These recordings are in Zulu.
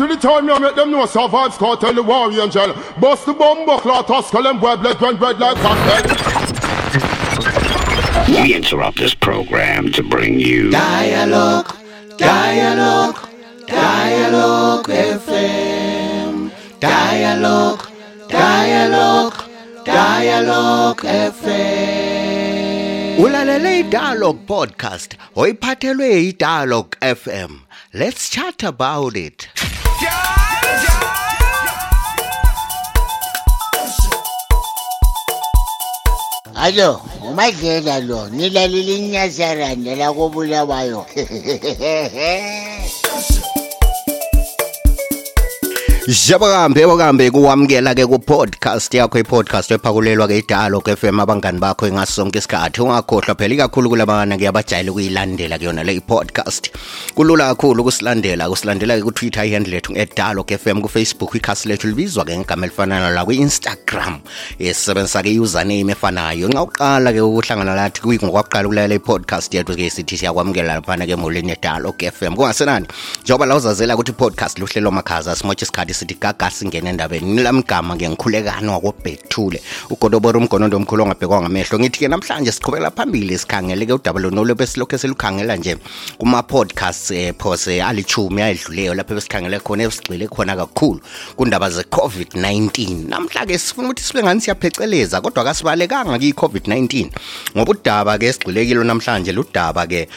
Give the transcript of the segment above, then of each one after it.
Until the time you make them know survive, Scott tell the warrior angel. Bust the bomb, buckler, tuskle and web, let run red like cocktail. We interrupt this program to bring you Dialogue, Dialogue, Dialogue FM. Dialogue, Dialogue, Dialogue FM. Ulalele iDialogue podcast oyiphathelwe iDialogue FM. Let's chat about it. Alo, 오마이갓 alo, 니달리리냐 사람, 내라고 불러봐요. jabukambe yabukambe kuwamukela-ke ku-podcast yakho i-podcast ephakulelwa-ke idalog fm abangani bakho ingaso sonke isikhathi. Ungakhohlwa phela ikakhulu kulabana ngiyabajayele ukuyilandela kuyona le i-podcast. Kulula kakhulu ukusilandela kusilandela-ke kutwitter ihand lethu nge-dialog f m kufacebook ikhasi lethu libizwa-ke ngegama elifana nala kwi-instagram. Esisebenzisa-ke i-username efanayo. Nxa uqala-ke ukuhlangana lathi ngokwakuqala ukulalela i-podcast yethu-ke sithi siyakwamukela laphana-ke emholweni ye-dialog f m. Kungasenani? Njengoba la uzazela ukuthi i-podcast luhlelo makhaza simotshwa isikhathi sithi gaga singene endabeni nilamgama ke ngikhulekani wakobhethule ugodobora umgonondo omkhulu ongabhekwa ngamehlo ngithi ke namhlanje siqhubekela phambili sikhangele ke udaba lonolo besilokho selukhangela nje kuma-podcast eh, phose alithumi ayedluleyo lapho besikhangele khona esigxile khona kakhulu kundaba ze COVID-19 namhla ke sifuna ukuthi sibe ngani siyapheceleza kodwa kasibalekanga ki COVID-19 ngoba udaba ke esigxilekilo namhlanje ludaba ke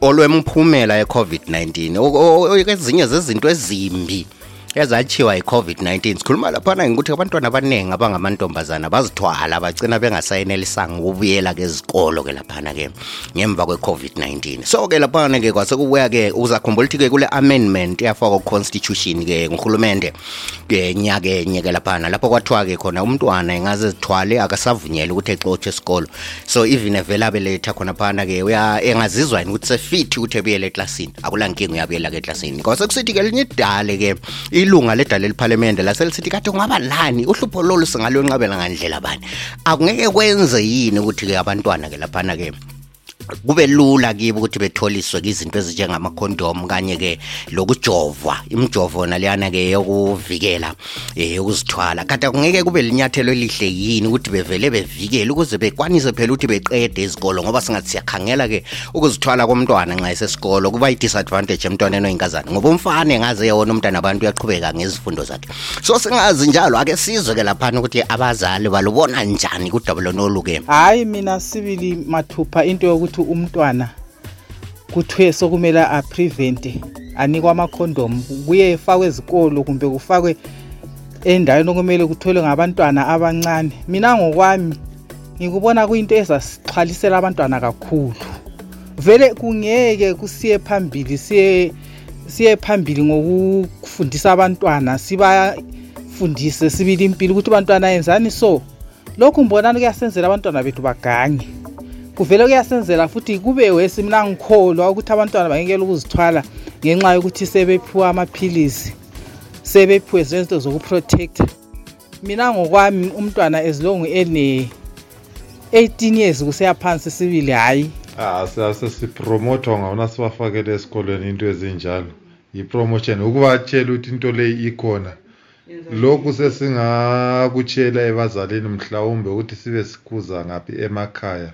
olwemphumela ye COVID-19 ezinye zezinto ezimbi ezatshiwa yi-covid-19 sikhuluma laphana ngokuthi abantwana abaningi abangamantombazana bazithwala bagcina bengasayenelisanga ukubuyela kezikolo ke laphana ke ngemva kwe-covid-19 so ke laphana ke kwasekubuya ke uzakhumbula ukuthi ke kule amendment yafakwa constitution ke nguhulumente nyakenye ke laphana. Lapho kwathiwa ke khona umntwana engaze zithwale akasavunyele ukuthi exotshe esikolo. So even evele abeletha khona phana ke engazizwa yini ukuthi sefithi ukuthi ebuyele eklasini? Akulankinga uyabuyela ke eklasini. Kwasekusithi ke linye idale ke ilunga ledala eliphalamende laselisithi kade kungaba lani uhlupho lolu singalwenqabela ngandlela bani? Akungeke kwenze yini ukuthi-ke abantwana-ke laphana-ke kube lula kibo ukuthi betholiswe izinto ezinjengamakhondomu kanye-ke lokujovwa imijovo naleyana-ke yokuvikela um ukuzithwala kanti akungeke kube linyathelo elihle yini ukuthi bevele bevikele ukuze bekwanise phela ukuthi beqede izikolo ngoba singathi siyakhangela-ke ukuzithwala komntwana nxa esesikolo kuba i-disadvantage emntwaneni oyinkazana ngoba umfana engaze yewona umntana abantu uyaqhubeka ngezifundo zakhe. So singazi njalo ake sizwe-ke laphana ukuthi abazali balubona njani kudaba lonolu-ke hayi mina sibili mathupha into yokuthi umntwana kuthiwe sokumele aprevente anikwe amakhondomu kuye efakwe ezikolo kumbe kufakwe endaweni okumele kutholwe ngabantwana abancane. Mina ngokwami ngikubona kuyinto ezasixhwalisela abantwana kakhulu. Vele kungeke kusiye phambili siye siye phambili ngokufundisa abantwana sibafundise sibili impilo ukuthi abantwana yenzani. So lokhu mbonani kuyasenzela abantwana bethu bagange kuvele kuyasenzela futhi kube wesi mina ngikholwa ukuthi abantwana bangekela ukuzithwala ngenxa yokuthi sebephiwa amaphilisi sebephiwe zinto zokuprotecta. Mina ngokwami umntwana as long ene 18 years kuseya phansi sibili hhayi. Ah sesipromotha ngawona sibafakele esikolweni into ezinjalo. I-promotion ukubatshela ukuthi into leyi ikhona. Lokhu sesingakutshela ebazalini mhlawumbe ukuthi sibe sikhuza ngaphi emakhaya.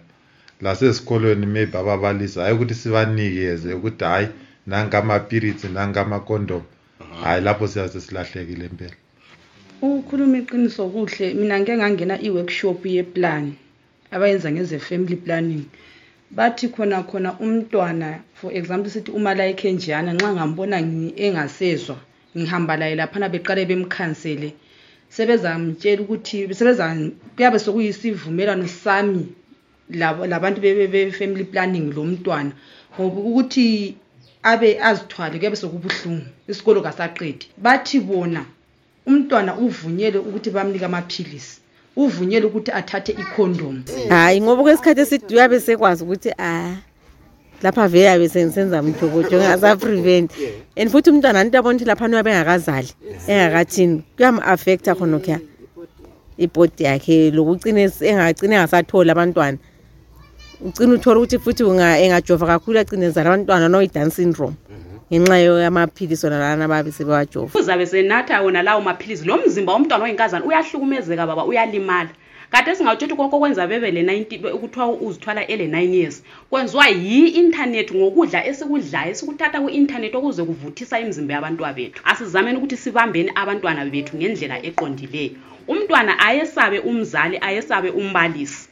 Lasesikolweni maybe ababalisi hayi ukuthi sibanikeze ukuthi hayi nangamapiritsi nangamakondom hayi lapho siyaze silahlekile impela. Ukukhuluma iqiniso kuhle mina ngike ngangena i-workshop yeplan abayenza ngeze-family planning. Bathi khona khona umntwana for example sithi uma la ekhenjiyana nxa ngambona engasezwa ngihamba laye laphana beqale bemkhansele sebezamtshela ukuthi kuyabe sokuyisivumelwano sami labantu be-family planning lo mntwana. Ngoba ukuthi abe azithwale kuyabe sokubuhlungu isikolo kasaqedi. Bathi bona umntwana uvunyelwe ukuthi bamnike amaphilisi uvunyelwe ukuthi athathe ikhondomu. Hayi ngoba kwesikhathi eside uyabe sekwazi ukuthi a lapha vele yabe sengisenza mjokojo ngingasaprevent and futhi umntwana anto abona ukuthi laphana uyabe engakazali engakathini kuyam-affecta khonokhuya ibhodi yakhe lokucine engagcine engasatholi abantwana. Ugcine uthole ukuthi futhi engajova kakhulu acinezala abantwana no-i-down syndrome. Ngenxa yamaphilisi wona lana babe sebewajova. Uzabe senatha wona lawo maphilisi lo mzimba womntwana oyinkazana uyahlukumezeka baba uyalimala. Kade singawutsho ukuthi koko kwenza bebe le-90 kuthiwa uzithwala ele-9 years. Kwenziwa yi-intanethi ngokudla esikudlayo esikuthatha ku-intanethi okuze kuvuthisa imizimba yabantu bethu asizameni ukuthi sibambeni abantwana bethu ngendlela eqondileyo. Umntwana ayesabe umzali ayesabe umbalisi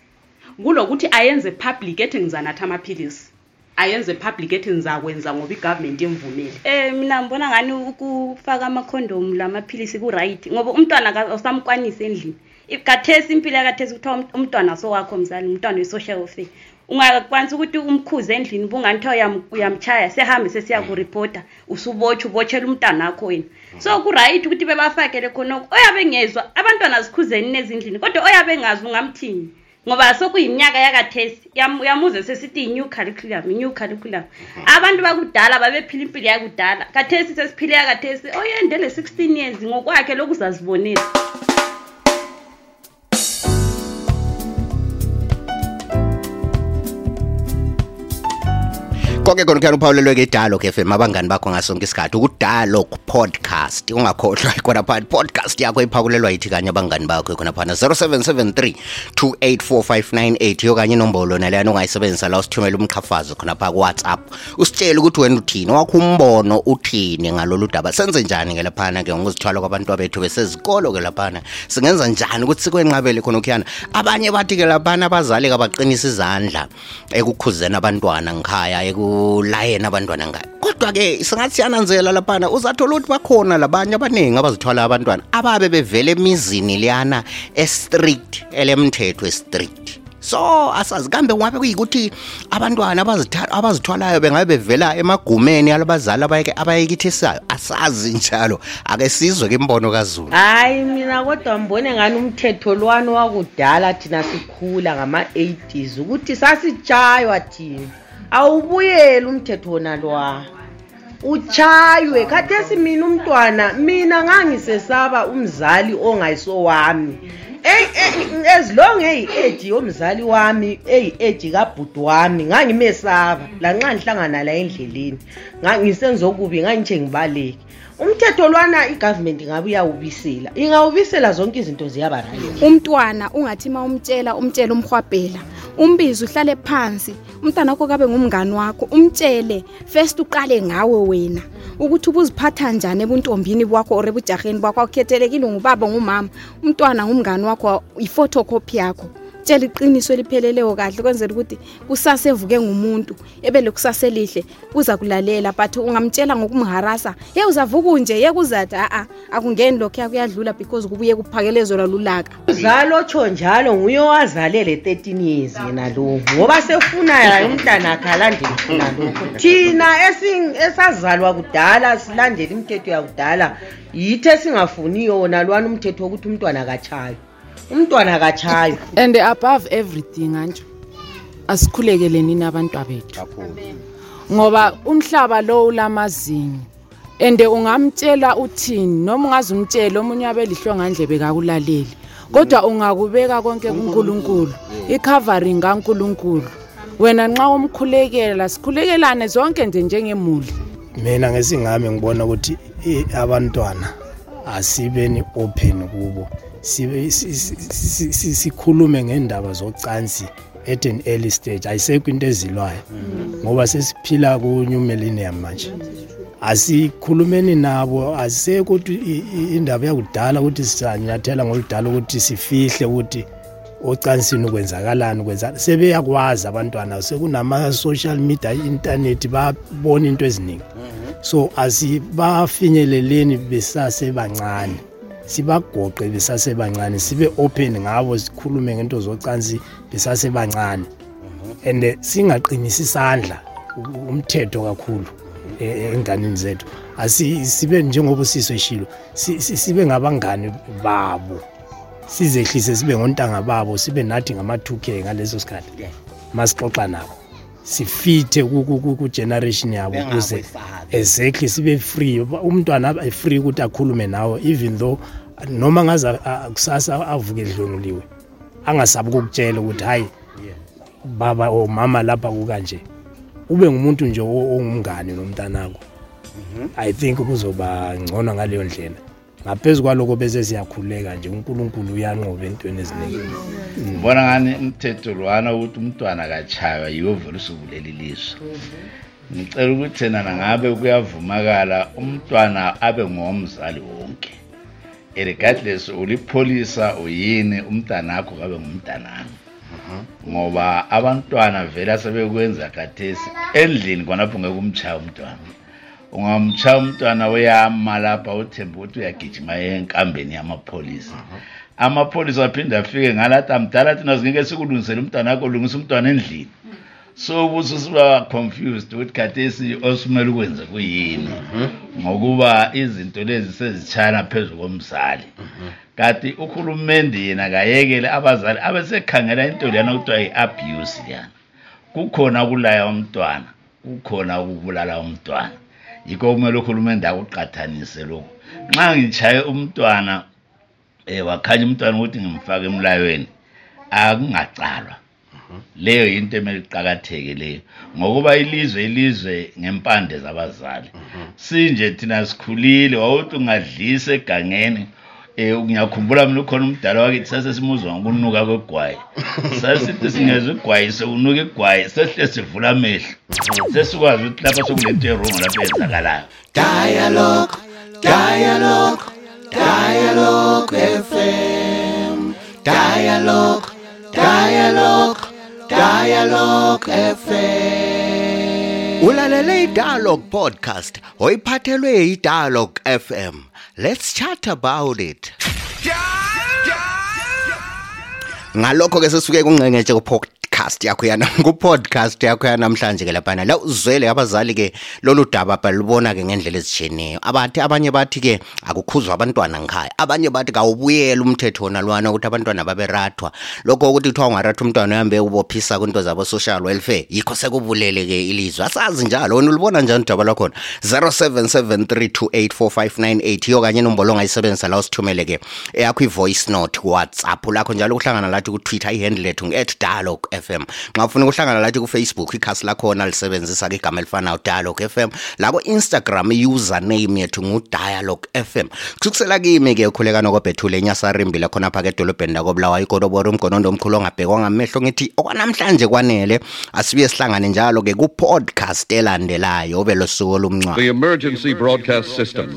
kulokuthi ayenze public ethi ngizanatha amaphilisi. Ayenze public ethi ngizakwenza ngoba igovernment imvumele Eh mina ngibona ngani ukufaka amakhondomu lamaphilisi ku-right? Ngoba umntwana awusamkwanisi endlini. Kathesi impilo yakathesi kuthiwa umt- umntwana sowakho mzali umntwana we-social welfare ungakwanisa ukuthi umkhuze endlini bunganithiwa uyam- uyamchaya sehambe sesiya kuripota usubotshwa ubotshela umntwana wakho wena. So ku-right ukuthi bebafakele khonoko oyabe ngezwa abantwana zikhuzeni nezindlini kodwa oyabe ngazi ungamthini ngoba sokuyiminyaka yakathesi Yam- uyamuze sesithi i-new curriculum i-new curriculum. Abantu bakudala babephila impilo yakudala. Kathesi sesiphile yakathesi oyende le-16 years ngokwakhe lokhu zazibonela konke khona kuyani uphawulelwe-ke idalog f m abangani bakho ngasonke isikhathi. Ukudalog podcast ungakhohlwa khona phana podcast yakho iphakulelwa yithi kanye abangani bakho khona phana 0773 284598 yokanye inombolo naleyana ongayisebenzisa la usithumela umqhafazo khona pha ku-whatsapp. Usitshele ukuthi wena uthini wakho umbono uthini ngalolu daba. Senze njani-ke laphana-ke ngokuzithwala kwabantu bethu besezikolo-ke laphana? Singenza njani ukuthi sikwenqabele khona ukuyana abanye bathi-ke laphana abazali kabaqinisa izandla ekukhuzeni abantwana ngikhaya ekulayeni abantwana ngayo. Kodwa-ke singathi siyananzela laphana uzathola ukuthi bakhona labanye abaningi abazithwala abantwana ababe bevele emizini leyana estrict elemthetho estrict so asazi kambe ngabe kuyikuthi abantwana abazitha- abazithwalayo bengabe bevela emagumeni alabazali abayeke- abayekithisayo asazi njalo. Ake sizwe ke imbono kazulu. Hayi mina kodwa mbone ngani umthetho lwani wakudala thina sikhula ngama-80s ukuthi sasitshaywa thina. Awubuyeli umthetho wona lwa utshaywe. Khathesi mina umntwana mina ngangisesaba umzali ongayisowami as long eyi-age yomzali wami eyi-age kabhuti wami ngangimesaba. Lanxa ngihlangana la endleleni ngisenza okubi ngangitshe ngibaleki umthetho lwana igovernment ingabe iyawubisela ingawubisela zonke izinto ziyaba right umntwana ungathi ma umtshela umtshela umhwabhela umbizi uhlale phansi umntwana wakho kabe ngumngani wakho umtshele first uqale ngawe wena ukuthi ubuziphatha njani ebuntombini bakho or ebujaheni bakho. Akukhethelekile ngubaba ngumama umntwana ngumngani wakho i-photocopy yakho tshela iqiniso elipheleleyo kahle kwenzela ukuthi kusasa evuke ngumuntu ebe lekusasa elihle uza kulalela. But ungamtshela ngokumharasa ye uzavuka unje? Ye kuzathi a-a akungeni lokhuya kuyadlula because kubuye kuphakelezelwa lulaka. Uzalo otsho njalo nguye owazale le 13 years yena lo ngoba sefuna yayo umntana akhe alandele funa lokho thina esazalwa kudala silandele imithetho yakudala yithi esingafuniyo wona lwana umthetho wokuthi umntwana akatshayo umntwana akatshayo and above everything antsho asikhulekeleni abantwa bethu ngoba umhlaba lo ulamazinyo and ungamtshela uthini? Noma ungaze umtshele omunye abe lihlongandlebe kakulaleli. Kodwa ungakubeka konke kunkulunkulu i-covering kankulunkulu. Wena nxa umkhulekela sikhulekelane zonke nje njengemuli. Mina ngesingami ngibona ukuthi abantwana asibeni open kubo. Sikhulume ngendaba zocansi at an early stage. Ayisekho into ezilwayo ngoba sesiphila ku-new millennium manje. Asikhulumeni nabo asisekho ukuthi indaba yakudala ukuthi sisanyathela ngoludala ukuthi sifihle ukuthi ocansini kwenzakalani kwenza sebeyakwazi abantwana. Sekunama-social media i-intanethi babona into eziningi. So asibafinyeleleni besasebancane. Sibagoqe besasebancane sibe open ngabo sikhulume ngento zocansi besasebancane. And eh, singaqinisi isandla umthetho kakhulu enganeni zethu. Asi sibe njengoba usiswe shilo si- si- sibe ngabangani babo. Sizehlise sibe ngontanga babo sibe nathi ngama-2k ngaleso sikhathi. Masixoxa nabo. Sifithe ku- ku- ku- ku-generation yabo ukuze exactly sibe free. Umntwana abe free ukuthi akhulume nawe even though noma ngaze a- a- kusasa avuke edlwenguliwe angasabi ukukutshela ukuthi hayi baba or mama lapha kukanje ube ngumuntu nje o- ongumngane nomntanakho. I think kuzoba ngcono ngaleyo ndlela. Ngaphezu kwaloko bese siyakhuleka nje unkulunkulu uyanqoba entweni eziningi. Ngibona ngani umthetho lwana ukuthi umntwana kachaywa yiwo vele usukulela ilizwe ngicela ukuthi thena nangabe kuyavumakala umntwana abe ngowomzali wonke. Regardless ulipholisa uyini umntana akho kabe ngumntanami. Ngoba abantwana vele asebekwenza khathesi endlini khonapho ngeke umchaya umntwana ungamchaya umntwana uyama lapha uthemba ukuthi uyagijima enkambeni yamapholisa. Amapholisa aphinde afike ngalathi amdala thina singeke sikulungisele umntwana akho lungisa umntwana endlini. So bususiba confused ukuthi khathesi osumele ukwenze kuyini? Ngokuba izinto lezi sezitshayana phezu komzali. Kanti uhulumende yena kayekele abazali abesekhangela into leyana kuthiwa yi-abuse leyana. Kukhona ukulaya umntwana kukhona ukubulala umntwana. Yikho kumele uhulumende akuqathanise lokhu. Nxa ngitshaye umntwana um wakhanya umntwana ukuthi ngimfake emlayweni akungacalwa. Leyo yinto emele iqakatheke leyo ngokuba ilizwe ilizwe ngempande zabazali. Sinje thina sikhulile wawuthi ungadlisa egangeni um ngiyakhumbula mina ukhona umdala wakithi sasesimuzwa ngokunuka kwegwayi sasithi singezwa igwayi sekunuka igwayi sehle sivula amehlo sesikwazi ukuthi lapha sokulento erongo lapho eyenzakalayo Dialogue, dialogue, dialogue FM. Dialogue, dialogue, dialogue FM. Ulalele iDialogue podcast oyiphathelwe iDialogue FM. Let's chat about it. Ngalokho ke sisuke kungcengetshe kuphoka kupodcast yakho yana kupodcast yakho yanamhlanje ke lapha la uzwele abazali ke lolu daba balubona ke ngendlela ezitshiyeneyo. Abathi abanye bathi ke akukhuzwa abantwana ngikhaya abanye bathi kawubuyela umthetho nalwana ukuthi abantwana baberathwa. Lokho ukuthi kuthiwa ungaratha umntwana uhambe ubophisa kwinto zabo social welfare yikho sekubulele ke ilizwe. Asazi njalo wena ulibona njani udaba lwakhona? 0773284598 iyo kanye nombolo ongayisebenzisa la usithumele ke eyakho i-voice note kuwhatsapp lakho njalo ukuhlangana lathi ku-twitter ihandle lethu nge-at dialogue fm nxa ufuna ukuhlangana lathi kufacebook ikhasi lakhona lisebenzisa ke igama elifanayo dialogue fm la ku-instagram i-username yethu ngu-dialogue fm kusukusela kimi ke ukhuleka nokobhethule enyasarimbile khonapha ke edolobheni lakobulawa igodobori umgonondo omkhulu ongabhekwa ngamehlo ngithi okwanamhlanje kwanele asibuye sihlangane njalo ke ku-podcast elandelayo obe losuku olumncwa. The emergency broadcast system.